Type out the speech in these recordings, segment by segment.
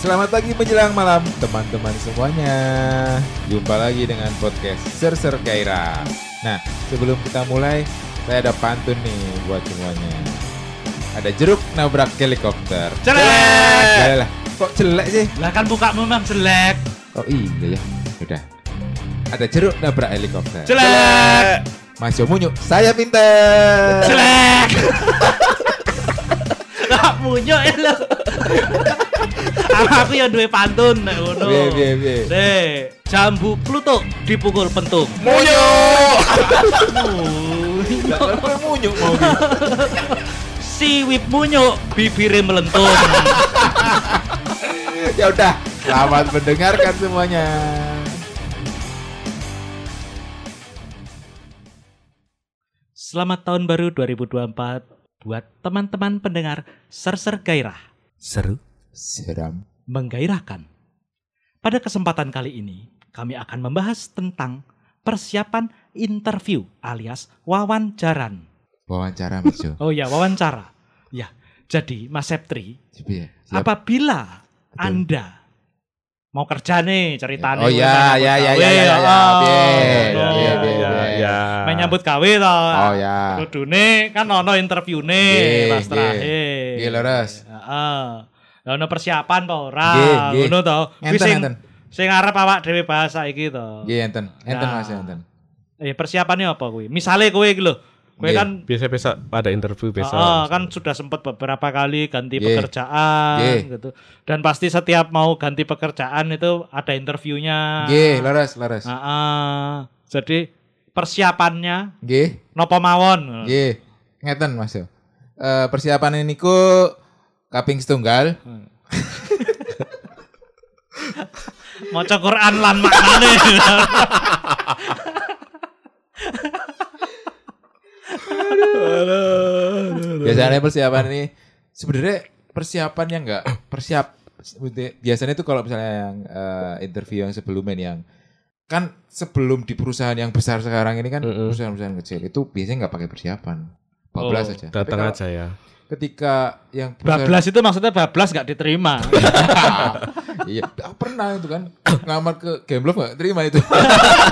Selamat pagi menjelang malam teman-teman semuanya. Jumpa lagi dengan podcast Ser-Ser Gairah. Nah, sebelum kita mulai, saya ada pantun nih buat semuanya. Ada jeruk nabrak helikopter. Jelek. Yalah, kok jelek sih? Lah kan buka memang jelek. Oh iya ya. Udah. Ada jeruk nabrak helikopter. Jelek. Mas Yo Munyu, saya pinter. Jelek. Lah munyo ya lo. Aku ya duwe pantun nek ngono. Piye, piye, piye? Deh, jambu klutuk dipukul pentung. Munyu. Munyo. Lah, Munyu mau. Siwip munyo, bibirnya melentung. ya udah, selamat mendengarkan semuanya. Selamat tahun baru 2024 buat teman-teman pendengar Ser-Ser Gairah. Seru, Seram. Menggairahkan. Pada kesempatan kali ini, kami akan membahas tentang persiapan interview alias wawancaran. Wawancara Mas Jo. Oh ya, wawancara. Ya, jadi Mas Septri, ya. Siap. apabila Betul. Anda mau kerja nih ceritanya Oh ya, ya, ya, ya, ya, ya, piye, piye, piye, piye. menyambut gawe toh. Oh ya. Kudune kan ono interview nih pas terakhir. Nggih, leres. Heeh. Lah ono persiapan to ora? Ngono to. Kuwi Enten, sing sing arep awak dhewe bahas saiki to. Nggih, enten. Enten Nah. Mas, enten. Eh persiapannya apa kuwi? Misale kowe iki lho. Kowe kan biasa-biasa ada interview biasa. Heeh, kan sudah sempat beberapa kali ganti Nggih. pekerjaan Nggih. gitu. Dan pasti setiap mau ganti pekerjaan itu ada interviewnya. Nggih, leres, leres. Heeh. Jadi persiapannya Nggih, nopo mawon. nggih. Ngeten Mas. Eh persiapan ini ku kaping setunggal. Maca Quran lan maknane. Biasanya persiapan ini sebenarnya persiapan yang enggak persiap biasanya itu kalau misalnya yang eh, interview yang sebelumnya nih, yang kan sebelum di perusahaan yang besar sekarang ini kan Mm-mm. perusahaan-perusahaan kecil itu biasanya nggak pakai persiapan. Bablas Oh, aja. Datang kalau aja ya. Ketika yang Bablas itu maksudnya bablas gak diterima. iya, aku pernah itu kan ngamar ke Gameloft nggak terima itu.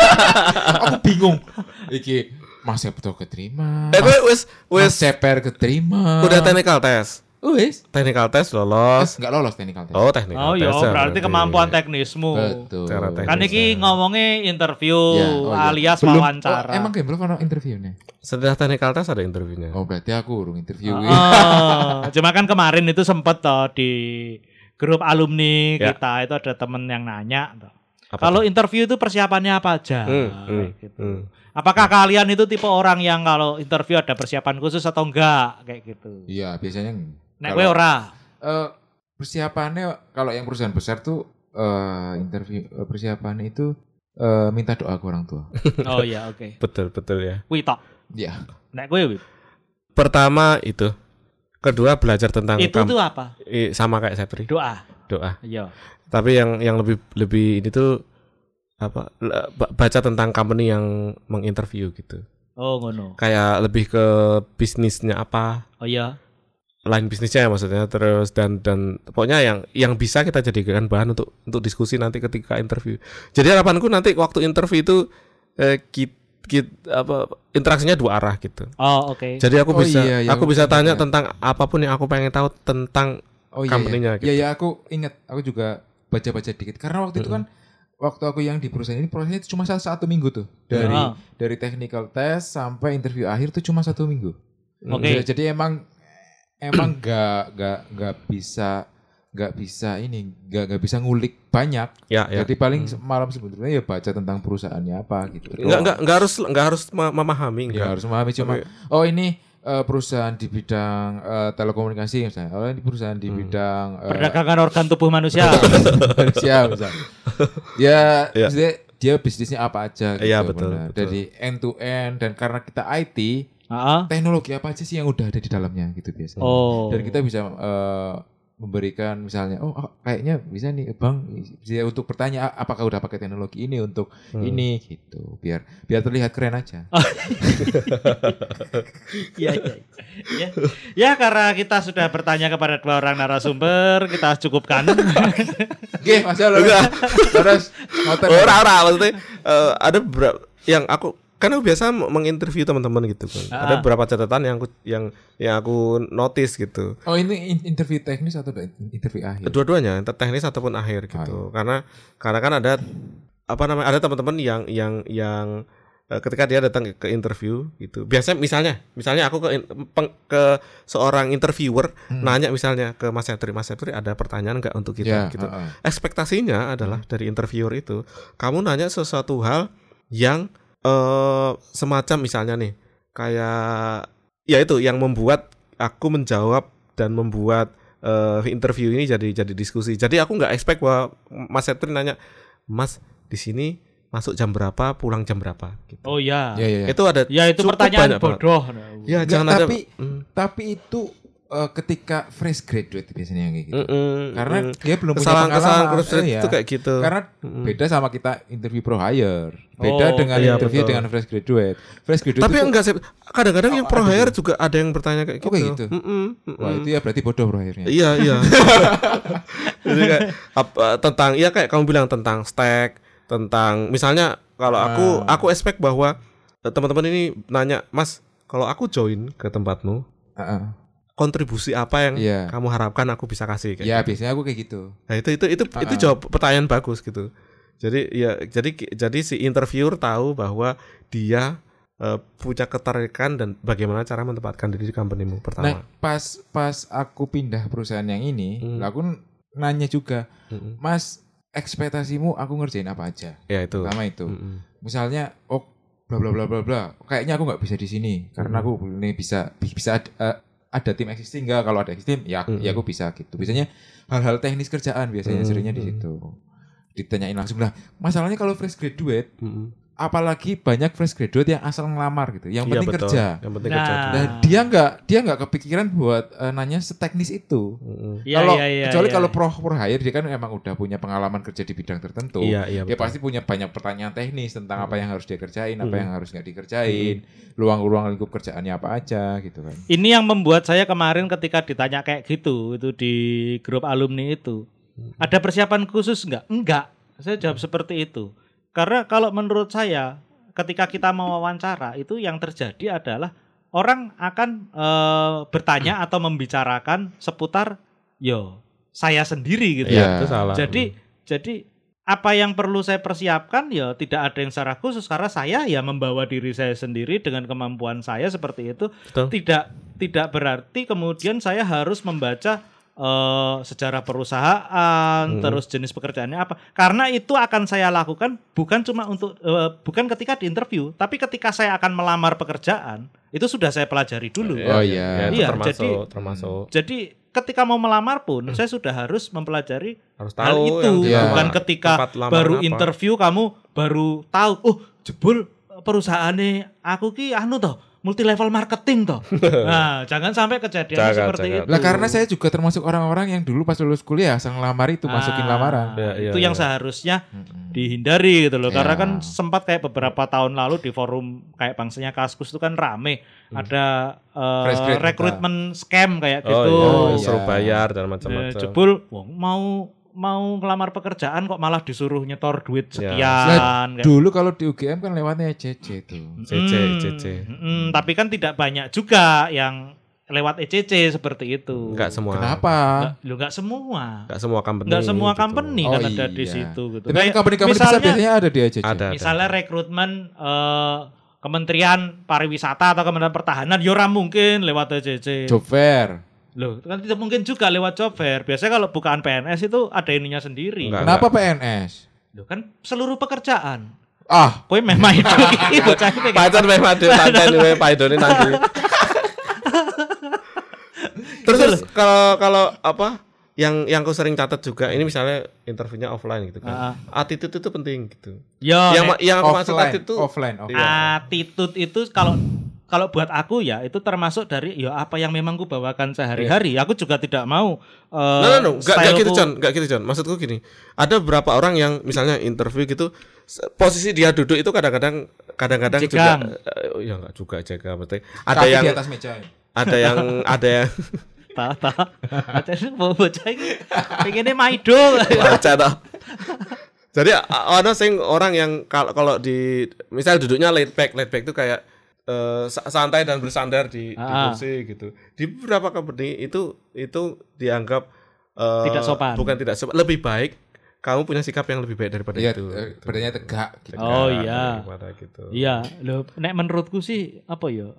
aku bingung. Iki Mas betul keterima. Eh, Mas wis Ceper keterima. udah technical test. Wis. Technical test lolos. nggak lolos technical test. Oh, technical oh iya, test. ya berarti kemampuan teknismu. Betul. Cara teknis. Kan iki ngomongnya interview Ya, oh iya. alias Belum- wawancara. Oh, emang Gameloft ada interviewnya? Setelah technical test ada interviewnya. Oh berarti aku urung interview. Oh, cuma kan kemarin itu sempet toh di grup alumni Ya. kita itu ada temen yang nanya toh. Kalau interview itu persiapannya apa aja? Hmm, hmm, Kayak gitu. hmm. Apakah kalian itu tipe orang yang kalau interview ada persiapan khusus atau enggak kayak gitu? Iya biasanya. Nek kowe ora. eh, persiapannya kalau yang perusahaan besar tuh eh, interview eh, persiapannya itu eh, minta doa ke orang tua. Oh iya, oke. Betul, betul ya. Kuwi tok. Iya. Nek kowe Wib, Pertama itu. Kedua belajar tentang itu tuh apa? i- sama kayak Sepri. Doa. Doa. Iya. Tapi yang yang lebih lebih ini tuh apa baca tentang company yang menginterview gitu. Oh ngono. Kayak lebih ke bisnisnya apa, Oh iya. Line bisnisnya ya maksudnya terus dan dan pokoknya yang yang bisa kita jadikan bahan untuk untuk diskusi nanti ketika interview. Jadi harapanku nanti waktu interview itu eh, kit, kit- apa interaksinya dua arah gitu. Oh oke. Jadi aku Oh bisa iya, iya, aku bisa tanya ya. tentang apa pun yang aku pengen tahu tentang Oh iya. Company-nya iya. gitu. Iya iya aku ingat. Aku juga baca-baca dikit. Karena waktu itu kan waktu aku yang di perusahaan ini prosesnya itu cuma satu, satu minggu tuh dari Ah. dari technical test sampai interview akhir tuh cuma satu minggu. Oke. Ya, Jadi emang emang gak gak gak bisa nggak bisa ini nggak nggak bisa ngulik banyak. ya ya. Jadi paling malam sebetulnya ya baca tentang perusahaannya apa gitu. Enggak enggak enggak harus enggak harus me- memahami Ya enggak. harus memahami cuma Oke. oh ini eh, perusahahaan di bidang eh, telekomunikasi misalnya. Oh ini perusahaan di bidang eh, Perdagangan organ tubuh manusia. manusia misalnya. Ya, Ya. maksudnya dia bisnisnya apa aja gitu. Iya, betul, benar. betul. Dari end to end dan karena kita IT, Heeh. teknologi apa aja sih yang udah ada di dalamnya gitu biasanya. Oh. Dan kita bisa eh, memberikan misalnya oh oh, kayaknya bisa nih bang bisa untuk bertanya "A- apakah udah pakai teknologi ini untuk Hmm. ini gitu biar biar terlihat keren aja Iya, iya. Ya. ya karena kita sudah bertanya kepada dua orang narasumber, kita cukupkan. oke masa lo terus ngotot Oh, ora ora maksudnya eh, ada beberapa yang aku kan aku biasa menginterview teman-teman gitu kan. Ah. Ada beberapa catatan yang aku yang yang aku notice gitu. oh ini in- interview teknis atau interview akhir Kedua-duanya, entah teknis ataupun akhir gitu. Karena karena kan ada apa namanya? Ada teman-teman yang yang yang eh, ketika dia datang ke, interview gitu. Biasanya misalnya, misalnya aku ke peng- ke seorang interviewer nanya misalnya ke Mas Setri, Mas Setri ada pertanyaan nggak untuk kita gitu. heeh. ekspektasinya adalah dari interviewer itu kamu nanya sesuatu hal yang eh semacam misalnya nih kayak ya itu yang membuat aku menjawab dan membuat eh, interview ini jadi jadi diskusi jadi aku nggak expect bahwa Mas Setri nanya Mas di sini masuk jam berapa pulang jam berapa gitu. Oh ya. ya ya, ya. itu ada Ya itu cukup pertanyaan banget. bodoh. ya Nggak, jangan ada tapi Mm, tapi itu eh, ketika fresh graduate biasanya yang kayak gitu mm, mm, karena mm. dia belum punya kesalahan kesalahan pengalaman cross Iya. itu kayak gitu Karena Mm-mm. beda sama kita interview pro hire. Beda Oh, dengan iya, interview betul. dengan fresh graduate. Fresh graduate Tapi enggak sih. Kadang-kadang yang Oh, pro ada hire juga ada yang bertanya kayak Oh, gitu. kayak gitu? Mm-mm, wah mm-mm. itu ya berarti bodoh pro hire-nya. Iya iya. Jadi kayak apa, tentang iya kayak kamu bilang tentang stack, tentang misalnya kalau aku Ah. aku expect bahwa eh, teman-teman ini nanya, "Mas, kalau aku join ke tempatmu, Heeh. Kontribusi apa yang Iya. kamu harapkan aku bisa kasih?" Kayak Ya, gitu. biasanya aku kayak gitu. Nah, itu itu itu itu Ah. jawab pertanyaan bagus gitu. Jadi ya jadi jadi si interviewer tahu bahwa dia eh, punya ketertarikan dan bagaimana cara menempatkan diri di companymu Nah, pertama. pas pas aku pindah perusahaan yang ini, Hmm. aku nanya juga, Mm-mm. "Mas, ekspektasimu aku ngerjain apa aja?" Ya itu. Pertama itu. Mm-mm. Misalnya, oh bla bla bla bla bla. Kayaknya aku nggak bisa di sini karena aku ini bisa bisa eh, ada tim existing nggak? Kalau ada existing, ya Mm-mm. ya aku bisa gitu. Biasanya hal-hal teknis kerjaan biasanya Mm-mm. seringnya di situ. Ditanyain langsung lah. Masalahnya kalau fresh graduate, Mm-mm. Apalagi banyak fresh graduate yang asal ngelamar gitu. Yang Iya, penting betul. kerja. Yang penting Nah. kerja. Dan dia nggak dia nggak kepikiran buat eh, nanya seteknis itu. Mm-mm. Ya, kalau ya, ya, kecuali ya. kalau pro pro hire dia kan emang udah punya pengalaman kerja di bidang tertentu. Iya, iya Dia betul. pasti punya banyak pertanyaan teknis tentang apa yang harus dia kerjain, apa Hmm. yang harus nggak dikerjain, luang-luang lingkup kerjaannya apa aja gitu kan. Ini yang membuat saya kemarin ketika ditanya kayak gitu itu di grup alumni itu. Ada persiapan khusus enggak? Enggak. Saya jawab seperti itu. Karena kalau menurut saya ketika kita mau wawancara itu yang terjadi adalah orang akan eh, bertanya atau membicarakan seputar yo saya sendiri gitu. Iya. Itu salah. Jadi jadi apa yang perlu saya persiapkan ya tidak ada yang secara khusus karena saya ya membawa diri saya sendiri dengan kemampuan saya seperti itu Betul. tidak tidak berarti kemudian saya harus membaca eh, sejarah perusahaan Hmm. terus jenis pekerjaannya apa karena itu akan saya lakukan bukan cuma untuk eh, bukan ketika di interview tapi ketika saya akan melamar pekerjaan itu sudah saya pelajari dulu Oh, iya. itu Iya, termasuk jadi- termasuk jadi ketika mau melamar pun saya sudah harus mempelajari harus hal tahu itu yang Iya. bukan ketika baru apa. interview kamu baru tahu oh jebul perusahaannya aku ki anu toh multi level marketing toh nah jangan sampai kejadian Jangan, seperti jangan. itu Lah karena saya juga termasuk orang-orang yang dulu pas lulus kuliah asal ngelamar itu masukin Ah, lamaran. Ya, iya, itu yang iya. seharusnya dihindari gitu loh karena Ya. kan sempat kayak beberapa tahun lalu di forum kayak bangsanya Kaskus itu kan rame ada eh, Fresh grade rekrutmen scam kayak Oh, gitu iya, Oh, suruh iya. bayar dan Eh, macam-macam. jebul wong mau mau ngelamar pekerjaan kok malah disuruh nyetor duit Ya. sekian kayak Dulu kalau di UGM kan lewatnya ECC tuh. CC, Mm, CC. mm, tapi kan tidak banyak juga yang lewat ECC seperti itu. Enggak semua. Kenapa? Nggak, lu nggak semua. Enggak semua company. Nggak semua gitu. company Oh, kan ada di iya. situ gitu. Tapi Kayak company-company besar misalnya, biasanya ada di ECC. Ada. misalnya rekrutmen eh, Kementerian Pariwisata atau Kementerian Pertahanan, ya ora mungkin lewat ECC. Job fair. Loh, kan tidak mungkin juga lewat job fair. Biasanya kalau bukaan PNS itu ada ininya sendiri. Enggak. Kenapa PNS? Loh kan seluruh pekerjaan. Ah, Kowe memang itu iki bocah iki kayak Pacar memang madu santai nanti. terus, kalau kalau apa yang yang aku sering catat juga ini misalnya interviewnya offline gitu kan. Attitude itu penting gitu. Yo, yang ma- yang aku maksud attitude offline, offline. Iya. attitude itu kalau kalau buat aku ya itu termasuk dari ya apa yang memang ku bawakan sehari-hari. Aku juga tidak mau eh, No, no, no, nggak nggak gitu John, nggak gitu John. Maksudku gini, ada beberapa orang yang misalnya interview gitu, posisi dia duduk itu kadang-kadang, kadang-kadang juga, eh, ya nggak juga jaga, betul. Ada Kaki yang, di atas meja. ada yang, ada yang, Tak tak. Ada sing bawa bocah iki pengennya maido. baca toh. Jadi ada sing orang yang kalau kalau di, misal duduknya laid back, laid back itu kayak eh, sa- santai dan bersandar di, di Ah. kursi gitu. Di beberapa company itu itu dianggap eh, Tidak sopan. Bukan tidak sopan, lebih baik kamu punya sikap yang lebih baik daripada Iya, itu. eh, gitu. badannya tegak. gitu. Oh, iya. gitu. Iya, loh nek menurutku sih apa ya?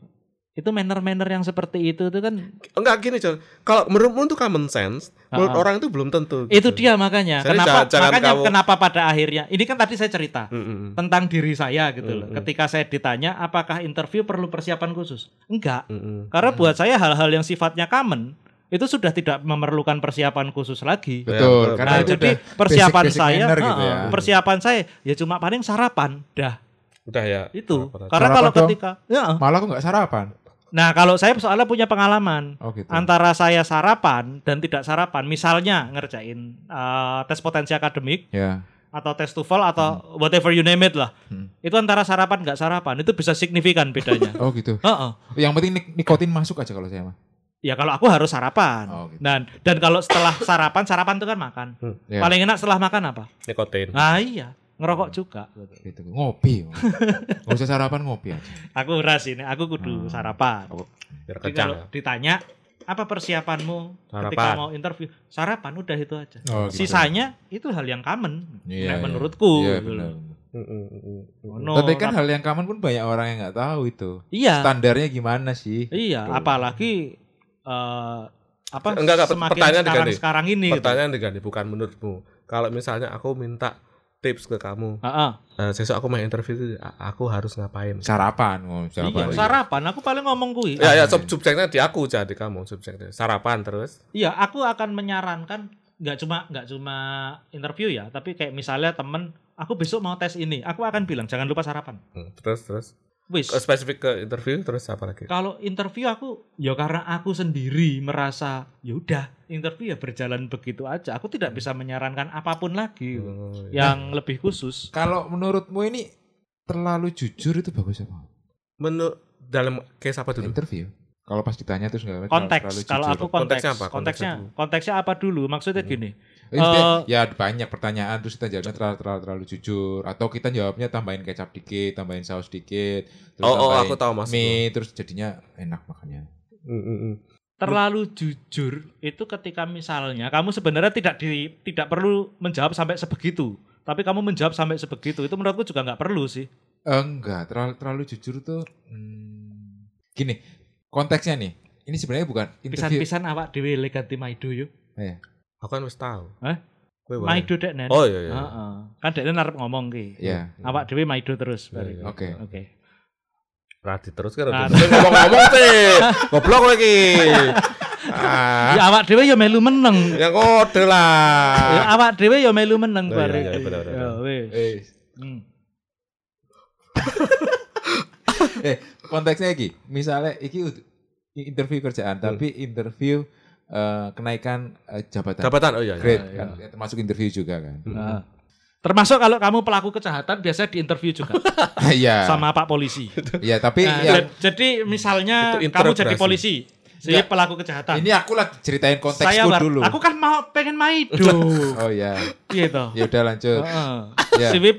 Itu manner-manner yang seperti itu itu kan Enggak gini, John. Kalau menurutmu itu common sense, menurut ah. orang itu belum tentu. itu gitu. dia makanya. Jadi kenapa jangan- jangan makanya kamu- kenapa pada akhirnya ini kan tadi saya cerita Mm-mm. tentang diri saya gitu loh. Mm-mm. Ketika saya ditanya apakah interview perlu persiapan khusus? Enggak. Mm-mm. Karena buat saya hal-hal yang sifatnya common itu sudah tidak memerlukan persiapan khusus lagi. Ya, Betul, karena Nah, itu jadi persiapan basic-basic saya, manner gitu ya. persiapan saya ya cuma paling sarapan, dah Udah ya. itu. Apa-apa. Karena Sarapan kalau dong. ketika, ya, Malah aku nggak sarapan. Nah kalau saya soalnya punya pengalaman Oh gitu. antara saya sarapan dan tidak sarapan, misalnya ngerjain eh, tes potensi akademik Ya. atau tes TOEFL atau whatever you name it lah, Hmm. itu antara sarapan nggak sarapan itu bisa signifikan bedanya. Oh gitu. Heeh. Yang penting nik- nikotin masuk aja kalau saya mah. Ya kalau aku harus sarapan. Oh, gitu. Dan dan kalau setelah sarapan, sarapan itu kan makan. Ya. Paling enak setelah makan apa? Nikotin. Nah iya, ngerokok juga. Gitu. Ngopi. Nggak usah sarapan ngopi aja. Aku ras ini, aku kudu Hmm. sarapan. Biar Jadi kencang. kalau ya. ditanya apa persiapanmu ketika Sarapan. mau interview? Sarapan udah itu aja. Oh, gitu. Sisanya itu hal yang common. Iya, nek iya. menurutku. Iya, gitu benar. loh. Mm-mm, mm-mm. Ono, Tapi kan hal yang common pun banyak orang yang nggak tahu itu. iya, Standarnya gimana sih? iya. Betul. Apalagi eh, apa Enggak, enggak, semakin pertanyaan sekarang diganti. sekarang ini. gitu. Pertanyaan diganti bukan menurutmu. Kalau misalnya aku minta tips ke kamu, Heeh. eh, sesuk aku mau interview itu, aku harus ngapain? Sarapan. Oh, Iya, sarapan. sarapan. Aku paling ngomong kui. Ya, ya, sub subjeknya di aku jadi kamu subjeknya. Sarapan terus. Iya, aku akan menyarankan nggak cuma nggak cuma interview ya, tapi kayak misalnya temen, aku besok mau tes ini, aku akan bilang jangan lupa sarapan. Hmm, Terus terus. Wis. Spesifik ke interview terus apa lagi? Kalau interview aku ya karena aku sendiri merasa ya udah interview ya berjalan begitu aja. Aku tidak bisa menyarankan apa pun lagi Oh, iya. yang lebih khusus. Kalau menurutmu ini terlalu jujur itu bagus apa? Menu dalam case apa dulu? Interview. Kalau pas ditanya terus nggak terlalu Konteks, kalau aku konteks, Konteksnya apa? konteksnya, Konteksnya konteksnya apa dulu? Maksudnya gini, Eh, eh, ya banyak pertanyaan terus kita jawabnya terlalu, terlalu terlalu jujur atau kita jawabnya tambahin kecap dikit, tambahin saus dikit, terus Oh, oh, tambahin aku tahu maksudmu. mie terus jadinya enak makannya. Mm, mm, mm. terlalu jujur itu ketika misalnya kamu sebenarnya tidak di, tidak perlu menjawab sampai sebegitu, tapi kamu menjawab sampai sebegitu itu menurutku juga nggak perlu sih. Eh, enggak, terlalu terlalu jujur tuh hmm, gini, konteksnya nih. Ini sebenarnya bukan interview. Pisan-pisan awak dhewe le ganti Maido yo. Aku kan wis tahu. Hah? Kowe wae. Maido dek nen. Oh iya iya. Heeh. Kan dekne arep ngomong ki. Ya, Awak dhewe Maido terus. Iya, bari. iya. oke. Oke. Radi terus kan. Nah, ngomong-ngomong sih. Goblok kowe iki. Ah, Ya awak dhewe yo melu meneng. yang kode Ya lah. awak dhewe yo melu meneng Oh, iya, bari. iya, bener. Ya wis. Eh, Hmm. eh konteksnya iki misalnya iki interview kerjaan tapi interview eh, kenaikan eh, jabatan Jabatan oh iya. iya. grade iya. kan termasuk interview juga kan Nah. Termasuk kalau kamu pelaku kejahatan biasa diinterview juga iya sama Pak polisi. iya tapi Nah, ya, jad- jadi misalnya kamu jadi polisi, si Enggak. pelaku kejahatan. ini aku lagi ceritain saya konteksku war- dulu Aku kan mau pengen maido. oh iya gitu. ya udah lanjut Heeh. ya Siwip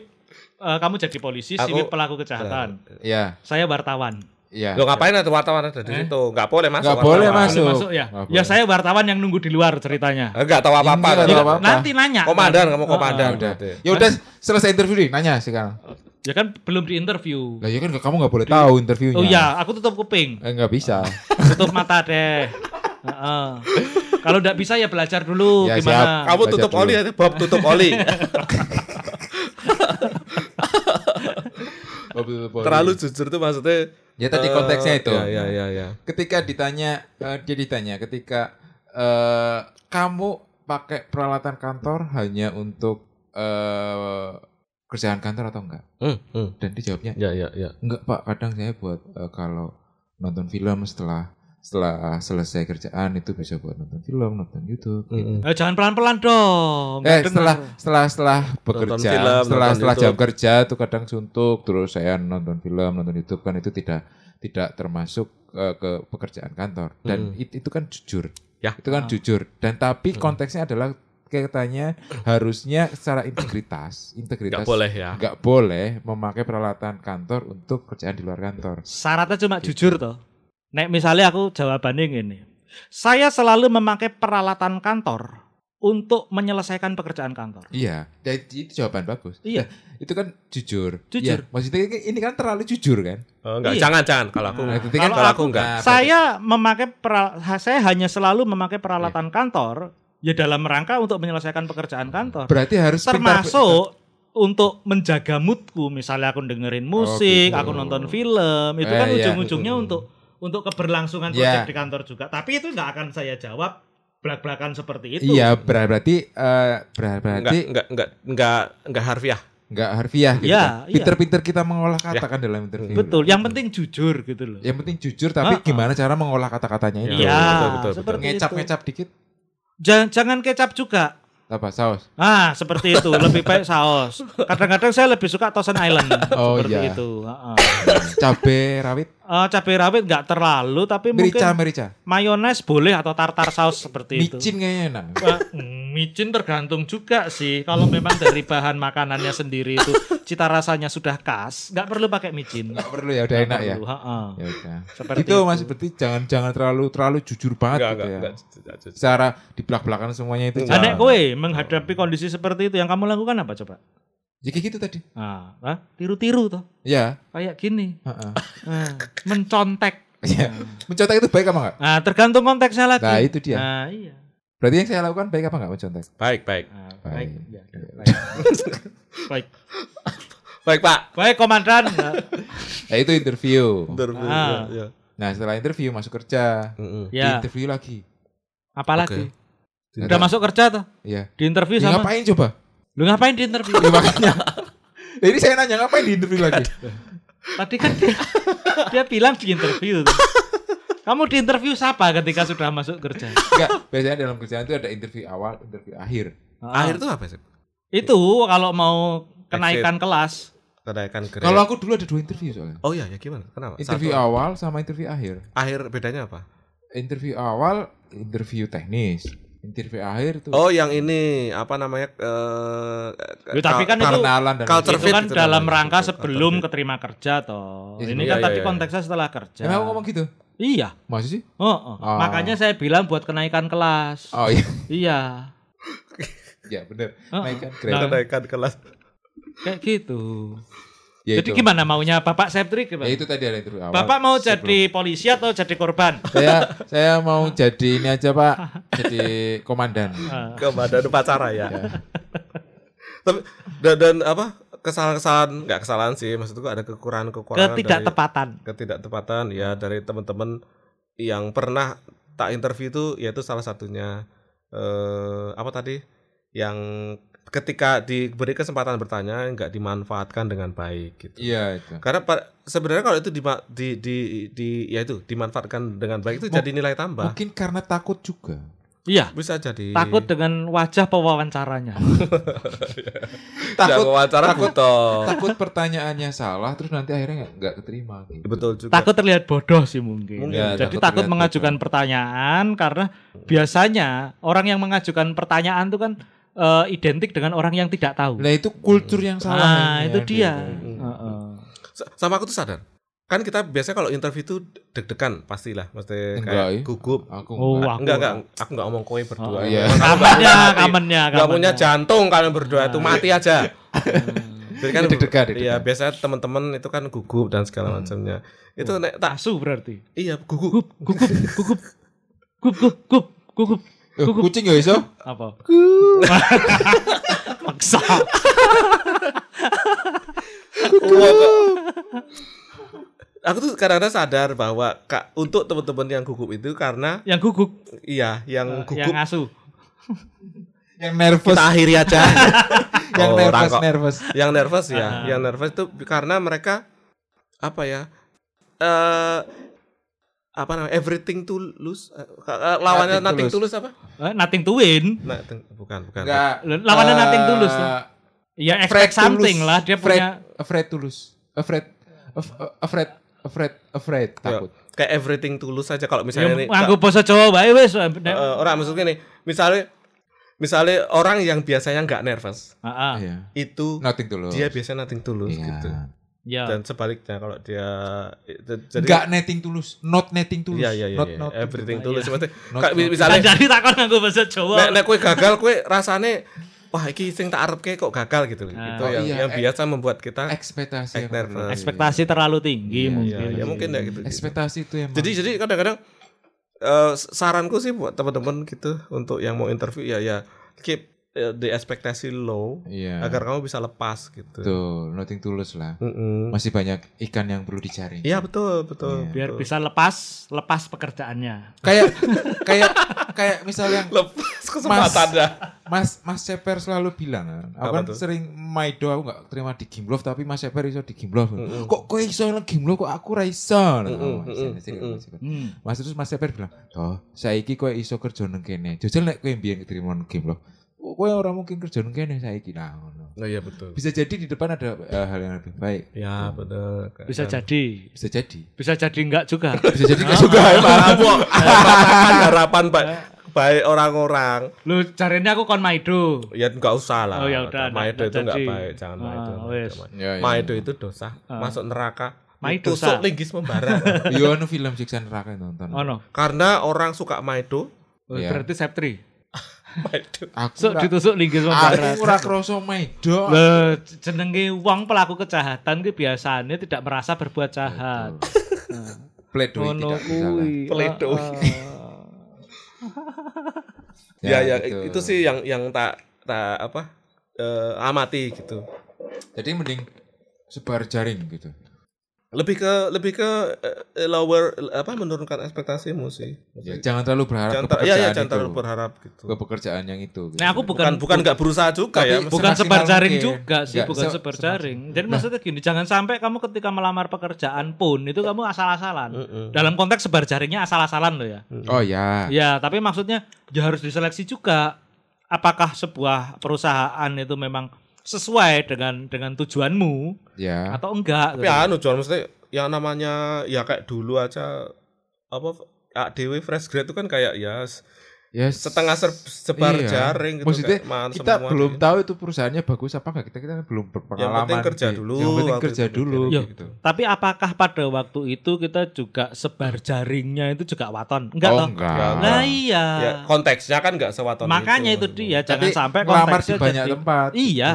eh, kamu jadi polisi, Aku- siwip pelaku kejahatan. ya Saya wartawan. Ya Lo ngapain ada wartawan ada di Eh? situ? Enggak boleh masuk. Nggak boleh masuk. Boleh masuk ya? Nggak Ya boleh. saya wartawan yang nunggu di luar ceritanya. Enggak tahu apa-apa. Ini nggak kan? tahu apa-apa. Nanti nanya. Komandan kamu Heeh. komandan. udah ya udah selesai interview nih nanya sekarang Ya kan belum di interview. lah ya kan kamu nggak boleh tahu interviewnya Oh iya, aku tutup kuping, eh, nggak bisa tutup mata deh. Heeh. Kalau nggak bisa ya belajar dulu Ya, gimana. Kamu Baca tutup dulu. oli ya, Bob tutup oli. Oh, betul, betul. Terlalu jujur tuh maksudnya. Ya tadi eh, konteksnya itu Ya ya ya ya. ketika ditanya eh, dia ditanya ketika eh, kamu pakai peralatan kantor hanya untuk eh, kerjaan kantor atau enggak Hmm, hmm. dan dia jawabnya Ya ya ya. enggak pak kadang saya buat eh, kalau nonton film setelah setelah selesai kerjaan itu bisa buat nonton film, nonton YouTube. gitu. Eh, jangan pelan-pelan dong. Eh setelah setelah setelah bekerja, film, setelah nonton setelah jam YouTube. kerja tuh kadang suntuk, terus saya nonton film, nonton YouTube kan itu tidak tidak termasuk eh, ke pekerjaan kantor dan Hmm. it- itu kan jujur, Ya. itu kan Ah. jujur dan tapi konteksnya adalah katanya harusnya secara integritas, integritas Nggak boleh ya. nggak boleh memakai peralatan kantor untuk kerjaan di luar kantor. Syaratnya cuma jujur toh. Nek misalnya aku jawabannya gini. Saya selalu memakai peralatan kantor untuk menyelesaikan pekerjaan kantor. Iya, ya, itu jawaban bagus. Iya. Itu kan jujur. Jujur. Iya, maksudnya ini kan terlalu jujur kan? Oh, enggak, Iya. jangan jangan kalau aku Nah, enggak. kan kalau aku enggak. Nah, Saya memakai peral- saya hanya selalu memakai peralatan kantor ya dalam rangka untuk menyelesaikan pekerjaan kantor. Berarti harus pintar- Termasuk untuk menjaga moodku, misalnya aku dengerin musik, gitu. aku nonton film, itu Eh, kan iya. ujung-ujungnya untuk untuk keberlangsungan Iya. proyek di kantor juga. Tapi itu nggak akan saya jawab belak-belakan seperti itu. Iya, ber- berarti eh, ber- Enggak berarti enggak enggak enggak enggak harfiah. nggak harfiah gitu. Iya, kan. iya. Pinter-pinter kita mengolah kata kan dalam interview. Betul. Yang penting jujur gitu loh. Yang penting jujur tapi Ah, ah. gimana cara mengolah kata-katanya itu. Iya, betul, betul, betul. seperti itu. Ngecap-ngecap dikit Jangan, jangan kecap juga. apa saus? Ah, seperti itu. Lebih baik saus. Kadang-kadang saya lebih suka Thousand Island. Oh, seperti iya. itu. Heeh. Cabe rawit, Eh, cabai rawit nggak terlalu, tapi merica, mungkin merica. mayones boleh atau tartar saus seperti itu. Micin kayaknya enak. Mm, micin tergantung juga sih. Kalau memang dari bahan makanannya sendiri itu cita rasanya sudah khas, nggak perlu pakai micin. Nggak perlu ya, udah enak ya. perlu, heeh. Ya udah. Seperti itu itu. Mas berarti jangan jangan terlalu terlalu jujur banget Enggak gitu enggak ya. enggak. enggak, enggak. Secara di belak-belakan semuanya itu. Anek kowe menghadapi kondisi seperti itu yang kamu lakukan apa coba? Ya kayak gitu tadi. Nah, ah, tiru-tiru toh. Ya, Kayak gini. heeh. Ah, mencontek. Iya. Mencontek itu baik apa enggak? Nah, tergantung konteksnya lagi. Nah, itu dia. Nah, iya. Berarti yang saya lakukan baik apa enggak mencontek? Baik, baik. Nah, Baik. baik. Ya, baik. baik. Baik, Pak. Baik, komandan. Nah, Nah, itu interview. Interview. Ah. ya, ya. Nah, setelah interview masuk kerja. Di ya, interview lagi. apalagi? Oke. Udah masuk kerja toh? Iya. Di interview Ya, sama. ngapain coba? Lu ngapain di interview? Ya, makanya. Jadi saya nanya ngapain di interview lagi? Tadi kan dia, dia bilang di interview. tuh. Kamu di interview siapa ketika sudah masuk kerja? Enggak, biasanya dalam kerjaan itu ada interview awal, interview akhir. Ah, Akhir itu apa sih? itu kalau mau kenaikan kelas. Kenaikan grade. Kalau aku dulu ada dua interview soalnya. Oh iya, ya gimana? Kenapa? Interview Satu. awal sama interview akhir. Akhir bedanya apa? Interview awal interview teknis. Interview akhir itu Oh, yang ini apa namanya? eh Ya, tapi kan itu dan culture itu fit kan itu dalam rangka Culture sebelum keterima kerja toh. Iya, Ini iya, kan iya, tadi iya. konteksnya setelah kerja. Emang ngomong gitu? Iya. Masih sih? Oh, oh. Oh. makanya saya bilang buat kenaikan kelas. Oh iya. Iya. ya benar. Oh, Naikkan Nah. grade. Kenaikan kelas. Kayak gitu. Ya Jadi itu. gimana maunya Bapak Septri gimana? Ya itu tadi ada interview awal. Bapak mau sebelum- jadi polisi atau jadi korban? saya saya mau jadi ini aja Pak, jadi komandan. Ah. Kepada upacara ya. Tapi dan, dan apa? Kesalahan-kesalahan nggak kesalahan sih, maksudku ada kekurangan-kekurangan dari- Ketidaktepatan. ketidaktepatan ya dari teman-teman yang pernah tak interview itu yaitu salah satunya eh apa tadi yang ketika diberi kesempatan bertanya nggak dimanfaatkan dengan baik gitu. Iya itu. Karena pa- sebenarnya kalau itu di, di di di ya itu dimanfaatkan dengan baik itu Mung- jadi nilai tambah. Mungkin karena takut juga. Iya. Bisa jadi Takut dengan wajah pewawancaranya. takut wawancara takut butuh. takut pertanyaannya salah terus nanti akhirnya nggak- keterima gitu. Betul juga. takut terlihat bodoh sih mungkin. Mungkin. Ya, Jadi takut takut mengajukan pertanyaan karena biasanya orang yang mengajukan pertanyaan itu kan eh, identik dengan orang yang tidak tahu. Nah itu kultur yang salah. Nah, itu dia. di- Heeh. Sa- Sama aku tuh sadar. Kan kita biasanya kalau interview itu deg-degan pastilah, mesti kayak ya. gugup. Aku Oh, enggak. aku- enggak, enggak, aku enggak ngomong kowe berdua. Oh, iya. Kamennya, kamennya, enggak punya jantung kalian berdua itu mati aja. Jadi kan Deg-degan. Iya, biasanya teman-teman itu kan gugup dan segala macamnya. Itu nek tak Asu berarti. iya gugup. Gugup, gugup, gugup, gugup, gugup, gugup. Eh, kucing ya iso? Apa? Maksa. Aku tuh kadang-kadang sadar bahwa kak untuk teman-teman yang gugup itu karena Yang gugup, iya yang gugup yang asu. Yang nervous. kita akhiri aja. yang Orang nervous kok. nervous. yang nervous ya, Ah. yang nervous itu karena mereka apa ya? eh apa namanya everything tulus Eh, eh, lawannya Nothing nothing tulus. tulus apa Eh, nothing to win. Nothing- bukan bukan Enggak. Lawannya Eh, nothing tulus. lah. Ya afraid expect something lah dia afraid, punya afraid tulus. Afraid af- afraid afraid afraid Ya, takut. kayak everything tulus aja kalau ya, misalnya nih nganggo basa Jawa wae wis. Eh, orang maksudnya nih misalnya misalnya orang yang biasanya nggak nervous Heeh. Iya. itu Nothing tulus. dia biasanya nothing tulus Iya. gitu Ya. dan sebaliknya kalau dia jadi Enggak netting tulus, not netting tulus. Iya iya iya. Not, iya. not Everything Iya. tulus. Not- misalnya Kan jadi takon nganggo basa Jawa. nek nek kowe gagal kowe rasane wah iki sing tak arepke kok gagal gitu loh. Ah. Gitu Oh, yang, iya, yang biasa membuat kita ekspektasi Ek yang nervous. berlebihan. Ekspektasi terlalu tinggi Iya, mungkin. ya, ya mungkin ya gitu. ekspektasi itu emang. Jadi jadi kadang-kadang eh, saranku sih buat teman-teman gitu untuk yang mau interview ya ya keep eh, the ekspektasi low iya. agar kamu bisa lepas gitu. betul, nothing tulus lah. Mm-mm. Masih banyak ikan yang perlu dicari. Iya betul betul. Iya. Biar betul. bisa lepas lepas pekerjaannya. Kayak kayak kayak misalnya lepas kesempatannya. Mas Mas Ceper selalu bilang kan, aku Apa kan sering maido aku nggak terima di Gimlov tapi Mas Ceper iso di Gimlov. Kok kowe iso nang Gimlov kok aku ra iso. Mas. Mas Ceper. Hmm. Mas terus Mas Ceper bilang, "Toh, saiki kowe iso kerja nang kene. Jajal nek kowe mbiyen keterima nang Gimlov. Kowe ora mungkin kerja nang kene saiki." Nah, ngono. Oh iya betul. Bisa jadi di depan ada eh, hal yang lebih baik. Ya betul. Bisa jadi. Bisa jadi. Bisa jadi enggak juga. Bisa jadi nggak juga ya, Pak. Mematahkan harapan baik, baik orang-orang. Lu carinya aku kon Maido. Ya enggak usah lah. Oh, ya udah, Maido itu enggak baik, jangan Ah, Maido. wes. Ya, ya. Maido itu dosa, masuk neraka. Maido Tusuk dosa. linggis membara. Yo anu film siksa neraka nonton. Oh no. Karena orang suka Maido, Oh, Iya. Berarti Septri. Aku ditusuk linggis aku membarat. ora kroso maido. Lah, jenenge wong pelaku kejahatan ki biasanya tidak merasa berbuat jahat. Pledoi tidak bisa lah. kuwi. Pledoi. Ya, ya, gitu. itu sih yang yang tak tak apa eh, amati gitu. Jadi mending sebar jaring gitu. Lebih ke lebih ke eh, lower apa menurunkan ekspektasimu sih. Ya, jangan terlalu berharap jangan ke ter- iya, iya, pekerjaan jangan itu. terlalu berharap gitu. ke pekerjaan yang itu. gitu. Nah, aku Bukan bukan bukan nggak berusaha juga Tapi ya. bu- bukan sebar jaring mungkin. juga sih, Nggak, bukan se- sebar jaring. Jadi maksudnya gini, jangan sampai kamu ketika melamar pekerjaan pun itu kamu asal-asalan. Mm-mm. Dalam konteks sebar jaringnya asal-asalan loh ya. Oh ya. Ya, tapi maksudnya ya harus diseleksi juga. Apakah sebuah perusahaan itu memang sesuai dengan dengan tujuanmu Ya. atau enggak? Tapi gitu. anu John maksudnya yang namanya ya kayak dulu aja apa ya, dewe fresh grade itu kan kayak ya s- Ya setengah ser- sebar iya. jaring gitu Maksudnya kayak man kita semua belum gitu. tahu itu perusahaannya bagus apa enggak. Kita kita kan belum berpengalaman. penting kerja dulu Yang penting waktu kerja itu dulu gitu. Tapi apakah pada waktu itu kita juga sebar jaringnya itu juga waton? Enggak oh toh? enggak. Enggak. Nah iya. ya konteksnya kan nggak sewaton Makanya itu, dia jangan Tapi sampai konteksnya di banyak jadi- tempat. Iya.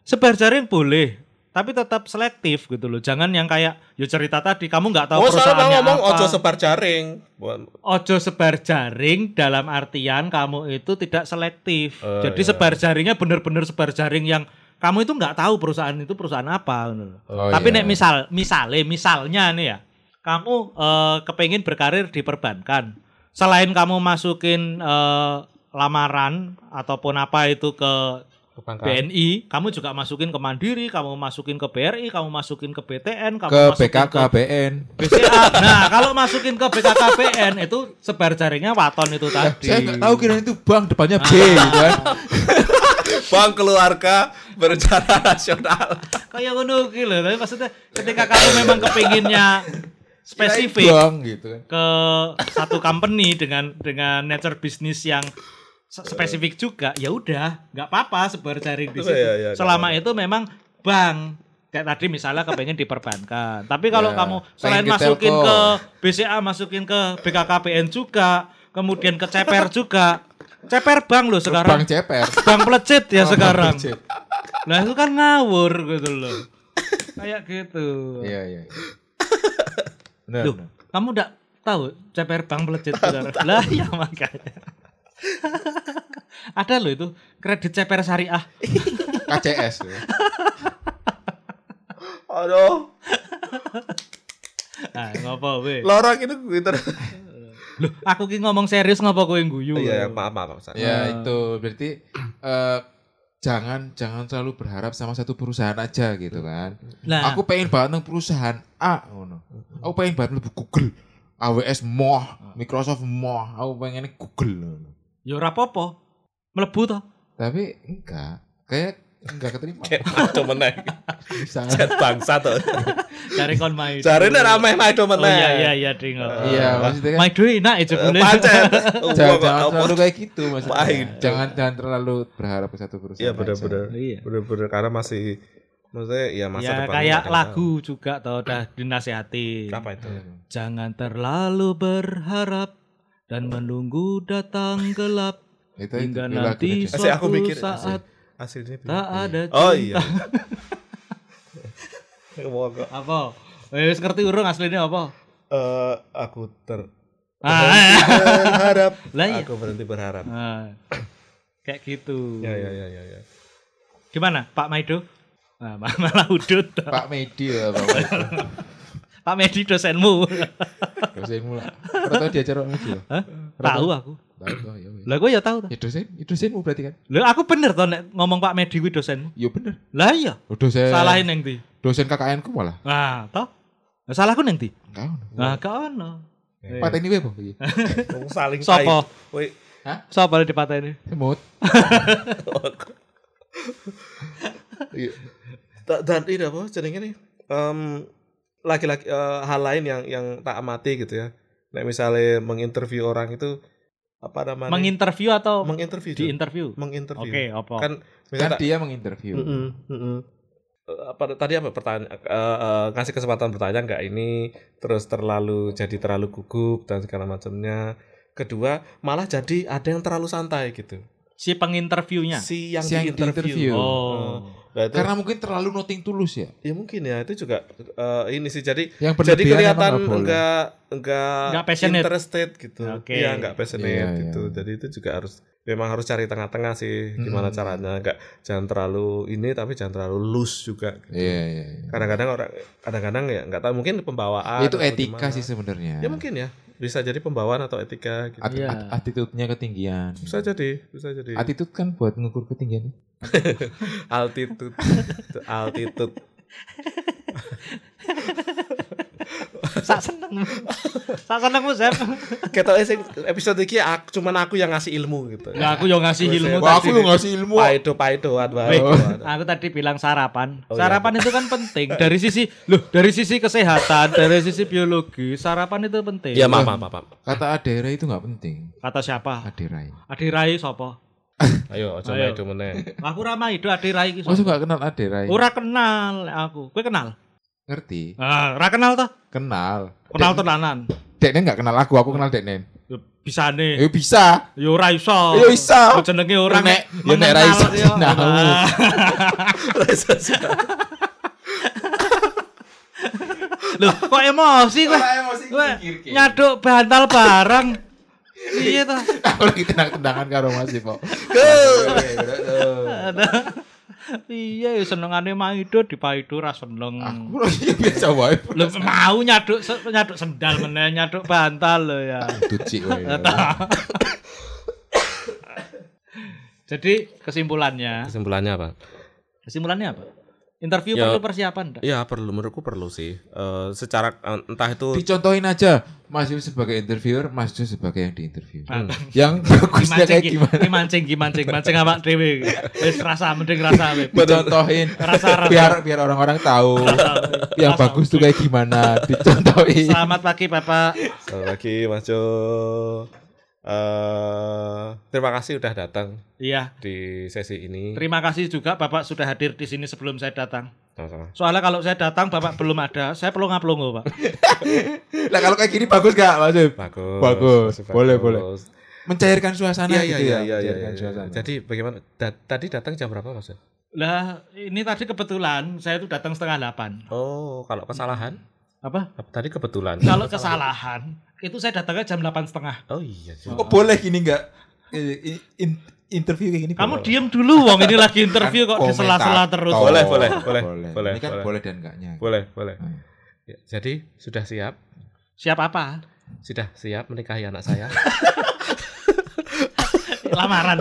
Sebar jaring boleh, tapi tetap selektif gitu loh. Jangan yang kayak yo cerita tadi kamu nggak tahu Oh, perusahaannya ngomong apa. ojo sebar jaring. Ojo sebar jaring dalam artian kamu itu tidak selektif. Oh, Jadi iya. sebar jaringnya benar-benar sebar jaring yang kamu itu nggak tahu perusahaan itu perusahaan apa. gitu loh. Oh, Tapi iya. nek misal, misalnya, misalnya nih ya, kamu eh, kepingin berkarir di perbankan, selain kamu masukin eh, lamaran ataupun apa itu ke BNI, kamu juga masukin ke Mandiri, kamu masukin ke BRI, kamu masukin ke BTN, kamu Ke masukin BKKBN. ke BCA. Nah, kalau masukin ke BKKBN itu sebar jaringnya waton itu tadi. Saya nggak tahu kira itu bank depannya B Ah. gitu kan. Bank keluarga berencana nasional. Kayak ngono ki lho, tapi maksudnya ketika kamu memang kepinginnya spesifik Bank gitu kan. ke satu company dengan dengan nature bisnis yang spesifik juga, ya udah, nggak apa-apa sebar jaring di Oh, situ. iya, iya, Selama itu memang bank kayak tadi misalnya kepengen di perbankan. Tapi kalau Ya, kamu selain ke masukin telco. ke BCA, masukin ke BKKBN juga, kemudian ke CPR juga. CPR bank loh sekarang. Bank ceper. Bank pelecit ya Oh, sekarang. Nah itu kan ngawur gitu loh. Kayak gitu. Iya iya. Benar. Loh, kamu udah tahu CPR Bank pelecit sekarang? lah ya makanya. Ada loh itu kredit CPR syariah. KCS. Aduh, Nah, ngopo we? lorong itu gitu. Loh, aku ki ngomong serius ngopo kowe guyu? Iya, ya, maaf, maaf, maaf. Ya itu berarti eh, jangan jangan selalu berharap sama satu perusahaan aja gitu kan. Nah, Aku pengen banget nang perusahaan A ngono. Aku pengen banget Google. AWS moh, Microsoft moh, aku pengennya Google. Ya ora apa-apa. Mlebu to. Tapi enggak, kayak enggak keterima. Kayak maido meneh. Jet bangsa tuh. Cari kon main. Jarene rameh maido Oh meneh. iya iya iya ding. Iya, maksudnya kan Main dhewe enak ya jebule. Pancet. jangan, terlalu kayak gitu maksudnya. Jangan jangan terlalu berharap ke satu perusahaan. Iya benar-benar. Iya. Benar-benar karena masih maksudnya ya masa Ya depan kayak lagu juga toh udah dinasehati. tahu. Apa itu? Jangan terlalu berharap dan menunggu datang gelap Itu hingga itu nanti Radiohead. Asik, aku suatu mikir, saat Aslinya tak ada Oh cinta. iya. Mau kok. Apa? Eh, wis ngerti urung aslinya apa? Eh, aku ter Ah, berharap. Lah iya. Aku berhenti berharap. ah. kayak gitu. Ya ya ya ya ya. Gimana Pak Maido? Nah, ma- malah udut. Pak Medi ya, Pak Medi. Pak Medi dosenmu. Dosenmu lah. Pernah tahu diajar Pak Medi ya? Hah? Tahu aku. Tahu toh, ya. Lah gue ya tahu tuh. Ya dosen, ya dosenmu berarti kan? Lah aku bener toh nek ngomong Pak Medi kuwi dosenmu. Ya bener. Lah iya. Oh, dosen. Salahin neng ndi? Dosen KKN ku malah. Nah, toh. Lah salahku neng ndi? Enggak. Nah, gak ono. Eh, Pateni wae apa iki? Wong saling Sopo? tai. Woi, Sapa di dipateni? Semut. Iya. Da- Dan ini apa jenenge nih? Em, laki-laki eh, hal lain yang yang tak amati gitu ya. Nek misalnya menginterview orang itu apa namanya? Menginterview atau menginterview. di Di interview? menginterview. Oke, apa? Kan Kan tak- dia menginterview. Mm-mm, mm-mm. Eh, apa tadi apa pertanyaan eh, eh, ngasih kesempatan bertanya nggak ini terus terlalu jadi terlalu gugup dan segala macamnya kedua malah jadi ada yang terlalu santai gitu Si penginterviewnya. si yang Si yang diinterview diinterview. Oh. Nah, itu, Karena mungkin terlalu noting tulus ya. ya mungkin ya itu juga eh, ini sih jadi Yang jadi kelihatan enggak enggak Nggak passionate. interested gitu Oke. iya enggak passionate Iya, gitu iya. jadi itu juga harus memang harus cari tengah-tengah sih gimana Hmm. caranya enggak jangan terlalu ini tapi jangan terlalu loose juga gitu. Iya, iya. iya. kadang-kadang orang kadang-kadang ya nggak tahu mungkin pembawaan Itu etika gimana. sih sebenarnya. ya mungkin ya bisa jadi pembawaan atau etika gitu At- Iya. at- attitude-nya ketinggian. bisa jadi bisa jadi Attitude kan buat ngukur ketinggian. altitude Itu altitude Sak seneng. Sak senengmu, Zep. Ketoknya sing episode iki aku, cuman aku yang ngasih ilmu gitu Lah aku yo ngasih ilmu Wah, aku lu ngasih ilmu. paido paido aduh. aku tadi bilang sarapan. Oh, iya. sarapan itu kan penting dari sisi loh, dari sisi kesehatan, dari sisi biologi, sarapan itu penting. ya maaf maaf maaf Kata Adera itu nggak penting. Kata siapa? Aderai. Adirai sapa? ayo aja Ayo. maido meneh Aku ra itu Adirai iki. Sapa? nggak kenal Aderai? Ora kenal aku. Kowe kenal? Ngerti? Ah, ora kenal toh? Kenal. Kenal tenanan. Deknen nggak kenal aku, aku kenal Deknen. Ya bisane. Ya bisa. Ya ora iso. Ya iso. Jenenge orang Nek- ya nek ra iso sinau. Loh, kok emosi kowe? Kowe nyaduk bantal barang. Iya toh. Aku lagi tenang-tendangan karo Mas Ipo. Iya, senengane Maido di Paido ra seneng. Aku lagi biasa wae. Lho mau nyaduk nyaduk sendal meneh, nyaduk bantal lho ya. Tuci wae. Jadi kesimpulannya, kesimpulannya apa kesimpulannya apa? Interview Ya. perlu persiapan enggak? ya perlu menurutku perlu sih Eh, secara eh, entah itu Dicontohin aja. Mas Yus sebagai interviewer, Mas Yus sebagai yang diinterview. Hmm. Yang bagusnya kayak gi- gimana? gimancing, gimancing, mancing awak dhewe. Wis rasa mending rasa we. Dicontohin. Rasa-rasa. biar biar orang-orang tahu yang Rasa. bagus tuh kayak gimana. Dicontohin. Selamat pagi Bapak. selamat pagi Mas Jo Eh, terima kasih udah datang Iya, di sesi ini terima kasih juga Bapak sudah hadir di sini sebelum saya datang. Sama-sama. Soalnya kalau saya datang Bapak belum ada, saya perlu ngaplongo, Pak. Lah kalau kayak gini bagus gak Mas bagus Bagus. bagus. Boleh, boleh. Mencairkan suasana Iya iya gitu iya ya. iya iya. Iya. suasana. Jadi bagaimana? Da- tadi datang jam berapa Mas? Lah, ini tadi kebetulan saya tuh datang setengah delapan. Oh, kalau kesalahan? Apa? Tadi kebetulan. Kalau kesalahan, itu saya datangnya jam delapan setengah. Oh iya. Oh boleh gini nggak? Eh, in- interview kayak gini. Kamu boleh. diem dulu, Wong. Ini lagi interview kok Kan di sela-sela terus. Boleh, boleh, boleh, boleh, Ini kan boleh. boleh dan enggaknya. Boleh, boleh. Hmm. Ya, jadi sudah siap? Siap apa? Sudah siap menikahi anak saya? Lamaran.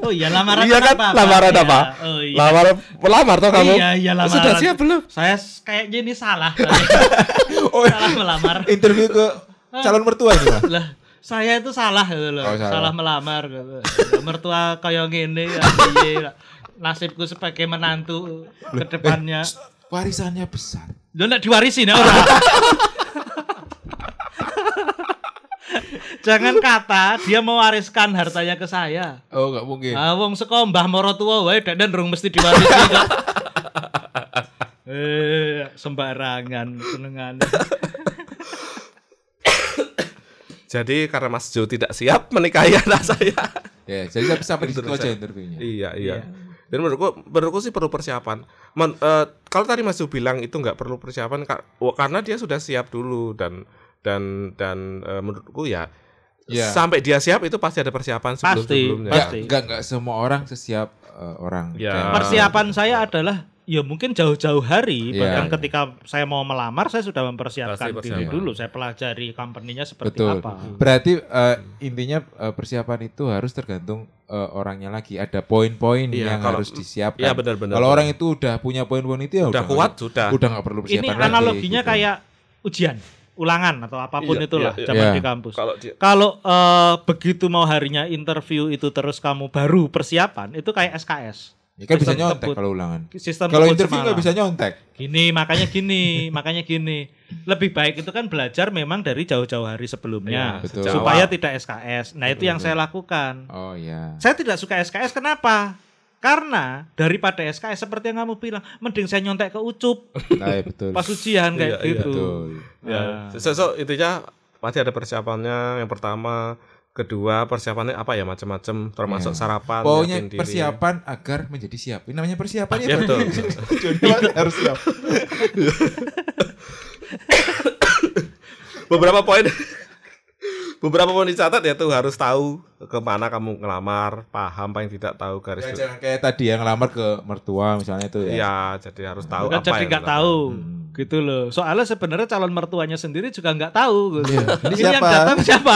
Oh iya, lamaran Iya kan, apa? lamaran Iya. apa? Oh iya. Lamar pelamar toh kamu? Iya, iya lamaran. Sudah siap belum? Saya kayaknya ini salah. Oh, salah melamar. interview ke calon mertua Mas. lah saya itu salah gitu loh Oh, salah. salah. melamar gitu mertua kayak gini ya nasibku sebagai menantu ke depannya Warisannya besar. Lo nak diwarisi nih orang. Jangan kata dia mewariskan hartanya ke saya. Oh, nggak mungkin. Ah, wong saka mbah mara tuwa wae dan rung mesti diwarisi kok. eh, sembarangan senengan. Jadi karena Mas Jo tidak siap menikahi anak saya. Ya, jadi sampai sampai di situ aja interviewnya. Iya, iya. Dan menurutku, menurutku sih perlu persiapan. Men- eh, kalau tadi Mas Jo bilang itu nggak perlu persiapan karena dia sudah siap dulu dan dan dan eh, menurutku ya Iya. sampai dia siap itu pasti ada persiapan sebelum Pasti, sebelumnya. Pasti. nggak, nggak semua orang sesiap eh, orang. Ya. Kayak- Persiapan saya adalah ya mungkin jauh-jauh hari Iya, bahkan iya. ketika saya mau melamar saya sudah mempersiapkan Pasti diri persiapan. dulu saya pelajari company-nya seperti Betul. apa Berarti eh, intinya eh, persiapan itu harus tergantung eh, orangnya lagi. Ada poin-poin Iya, yang kalau- harus disiapkan. Iya, benar-benar. Kalau orang itu udah punya poin-poin itu ya Udah kuat, sudah. Udah nggak perlu ini persiapan lagi, analoginya gitu. kayak ujian ulangan atau apa pun Iya, itulah iya, iya. zaman Iya. di kampus Kalau dia kalau eh, begitu mau harinya interview itu terus kamu baru persiapan itu kayak SKS Ya kan bisa nyontek kalau ulangan. sistem Kalau interview nggak bisa nyontek. gini makanya gini makanya gini lebih baik itu kan belajar memang dari jauh-jauh hari sebelumnya betul. sejak supaya awal. tidak SKS nah itu yang saya lakukan Oh iya. saya tidak suka SKS kenapa karena daripada SKS seperti yang kamu bilang mending saya nyontek ke ucup Nah, ya, betul. pas ujian kayak Iya, iya. gitu Betul. Ya, so, so, intinya pasti ada persiapannya. Yang pertama, kedua persiapannya apa ya macam-macam, termasuk Iya. sarapan. Pokoknya diri. persiapan agar menjadi siap. Ini namanya persiapan ya. Ya, betul. Tujuannya harus siap. Beberapa poin, beberapa poin dicatat ya tuh harus tahu ke mana kamu ngelamar, paham paling tidak tahu garis. Ya, jangan kayak tadi yang ngelamar ke mertua misalnya itu ya. Iya, jadi harus tahu kan apa jadi nggak tahu Hmm. gitu loh soalnya sebenarnya calon mertuanya sendiri juga nggak tahu gitu. Iya, ini yang siapa? datang siapa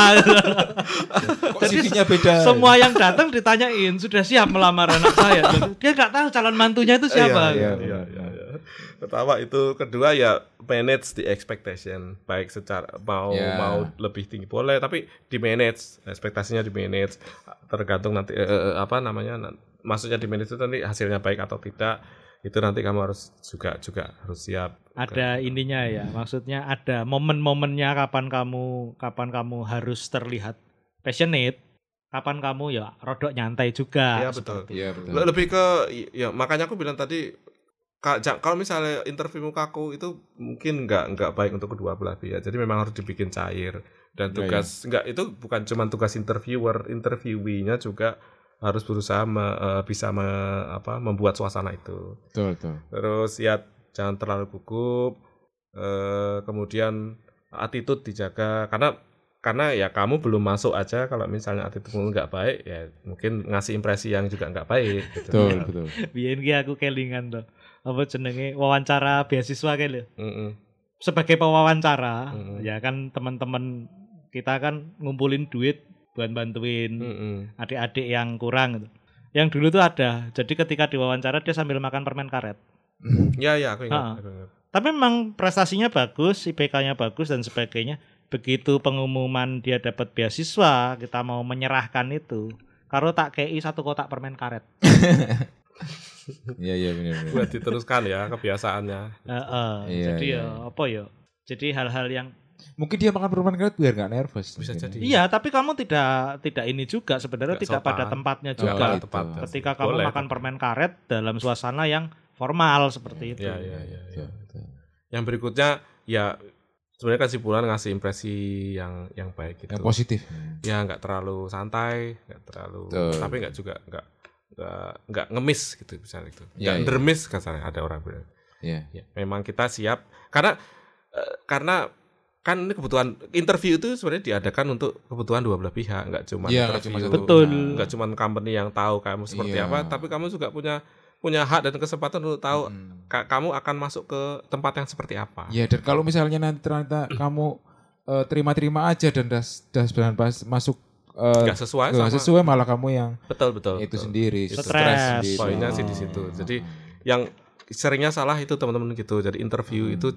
Kok CV-nya beda. semua yang datang ditanyain sudah siap melamar anak saya dia nggak tahu calon mantunya itu siapa Iya, Iya, iya, iya. Pertama itu, kedua ya manage the expectation, baik secara mau Ya. mau lebih tinggi boleh, tapi di manage ekspektasinya di manage, tergantung nanti eh, eh, apa namanya, maksudnya di manage itu nanti hasilnya baik atau tidak, itu nanti kamu harus juga juga harus siap. ada ininya ya maksudnya ada momen-momennya kapan kamu kapan kamu harus terlihat passionate kapan kamu ya rodok nyantai juga Iya betul. Iya betul. Le- Lebih ke ya makanya aku bilang tadi kalau misalnya interview mukaku itu mungkin nggak nggak baik untuk kedua belah pihak. Jadi memang harus dibikin cair dan Iya, tugas nggak itu bukan cuma tugas interviewer, interviewinya juga harus berusaha me- eh, bisa me- apa membuat suasana itu. Betul, betul. Terus ya jangan terlalu gugup. eh, kemudian attitude dijaga karena karena ya kamu belum masuk aja kalau misalnya attitude nggak baik ya mungkin ngasih impresi yang juga nggak baik gitu. Betul, betul. ki aku kelingan tuh apa jenenge wawancara beasiswa kayak lho Mm-mm. sebagai pewawancara Mm. ya kan teman-teman kita kan ngumpulin duit buat bantuin Mm-mm. adik-adik yang kurang gitu. Yang dulu tuh ada. Jadi ketika diwawancara dia sambil makan permen karet. Ya ya aku ingat. Ha. aku ingat. Tapi memang prestasinya bagus, IPK-nya bagus dan sebagainya. Begitu pengumuman dia dapat beasiswa, kita mau menyerahkan itu. Karo tak kei satu kotak permen karet. Iya, iya benar benar. Buat diteruskan ya kebiasaannya. Heeh. Iya, Jadi iya. ya apa ya? Jadi hal-hal yang Mungkin dia makan permen karet biar nggak nervous. Bisa mungkin. jadi. Iya, tapi kamu tidak tidak ini juga sebenarnya Nggak tidak pada sopan. tempatnya Oh, juga. gitu. tepat. Ketika kamu Boleh, makan tapi- permen karet dalam suasana yang formal seperti itu. Ya ya ya. ya. Betul, betul. Yang berikutnya ya sebenarnya kesimpulan ngasih impresi yang yang baik gitu. Yang positif. ya nggak terlalu santai, nggak terlalu, Betul. tapi nggak juga nggak nggak ngemis gitu misalnya itu, Iya, nggak iya. dermis kasarnya ada orang bilang. Iya. Ya, memang kita siap karena eh, karena kan ini kebutuhan interview itu sebenarnya diadakan untuk kebutuhan dua belah pihak, nggak cuma nggak cuma interview. Betul. Nah, nggak cuma company yang tahu kamu seperti Iya. apa, tapi kamu juga punya punya hak dan kesempatan untuk tahu Hmm. ka- kamu akan masuk ke tempat yang seperti apa. Ya dan kalau misalnya nanti ternyata kamu eh, terima-terima aja dan das das dan pas masuk eh, Nggak sesuai nggak sama sesuai malah kamu yang betul betul itu betul. sendiri Itu Stres. sendiri. Poinnya sih di situ. Jadi yang seringnya salah itu teman-teman gitu. Jadi interview Hmm. itu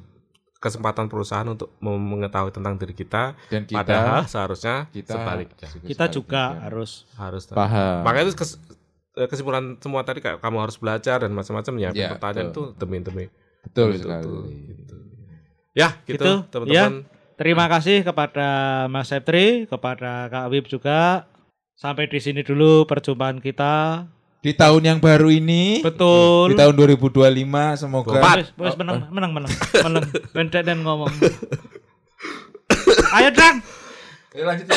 kesempatan perusahaan untuk mengetahui tentang diri kita, Dan kita padahal seharusnya kita sebaliknya Kita juga sebaliknya. harus harus paham. makanya itu kes- eh, kesimpulan semua tadi kayak kamu harus belajar dan macam-macam ya, Ya, pertanyaan betul. itu demi demi Betul demi sekali. itu, gitu. ya gitu, Gitu, teman-teman Terima kasih kepada Mas Septri, kepada Kak Wib juga. Sampai di sini dulu perjumpaan kita. Di tahun yang baru ini, Betul. di tahun 2025 semoga. Wes, wes menang, menang, menang, menang. Bendek dan ngomong. Ayo Drang. Ayo lanjut.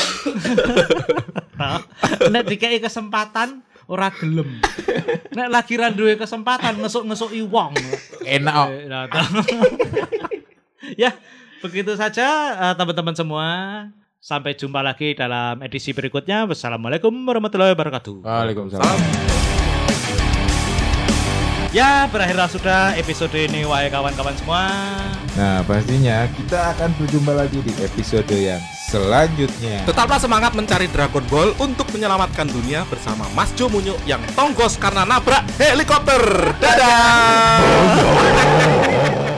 Nek dikei kesempatan ora gelem. Nek lagi ra duwe kesempatan ngesuk-ngesuki wong. Enak. oh. Eh, nah, ya, begitu saja eh, teman-teman semua. Sampai jumpa lagi dalam edisi berikutnya. Wassalamualaikum warahmatullahi wabarakatuh. Waalaikumsalam. Ya, berakhirlah sudah episode ini wahai kawan-kawan semua. Nah, pastinya kita akan berjumpa lagi di episode yang selanjutnya. tetaplah semangat mencari Dragon Ball untuk menyelamatkan dunia bersama Mas Jo Munyo yang tonggos karena nabrak helikopter dadah